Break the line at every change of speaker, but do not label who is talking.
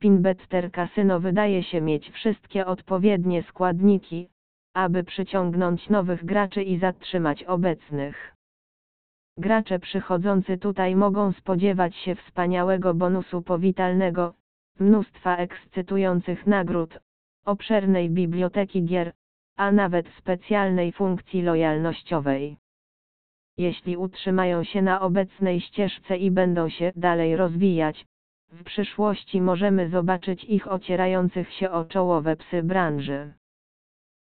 Spinbetster Casino wydaje się mieć wszystkie odpowiednie składniki, aby przyciągnąć nowych graczy i zatrzymać obecnych. Gracze przychodzący tutaj mogą spodziewać się wspaniałego bonusu powitalnego, mnóstwa ekscytujących nagród, obszernej biblioteki gier, a nawet specjalnej funkcji lojalnościowej. Jeśli utrzymają się na obecnej ścieżce i będą się dalej rozwijać, w przyszłości możemy zobaczyć ich ocierających się o czołowe psy branży.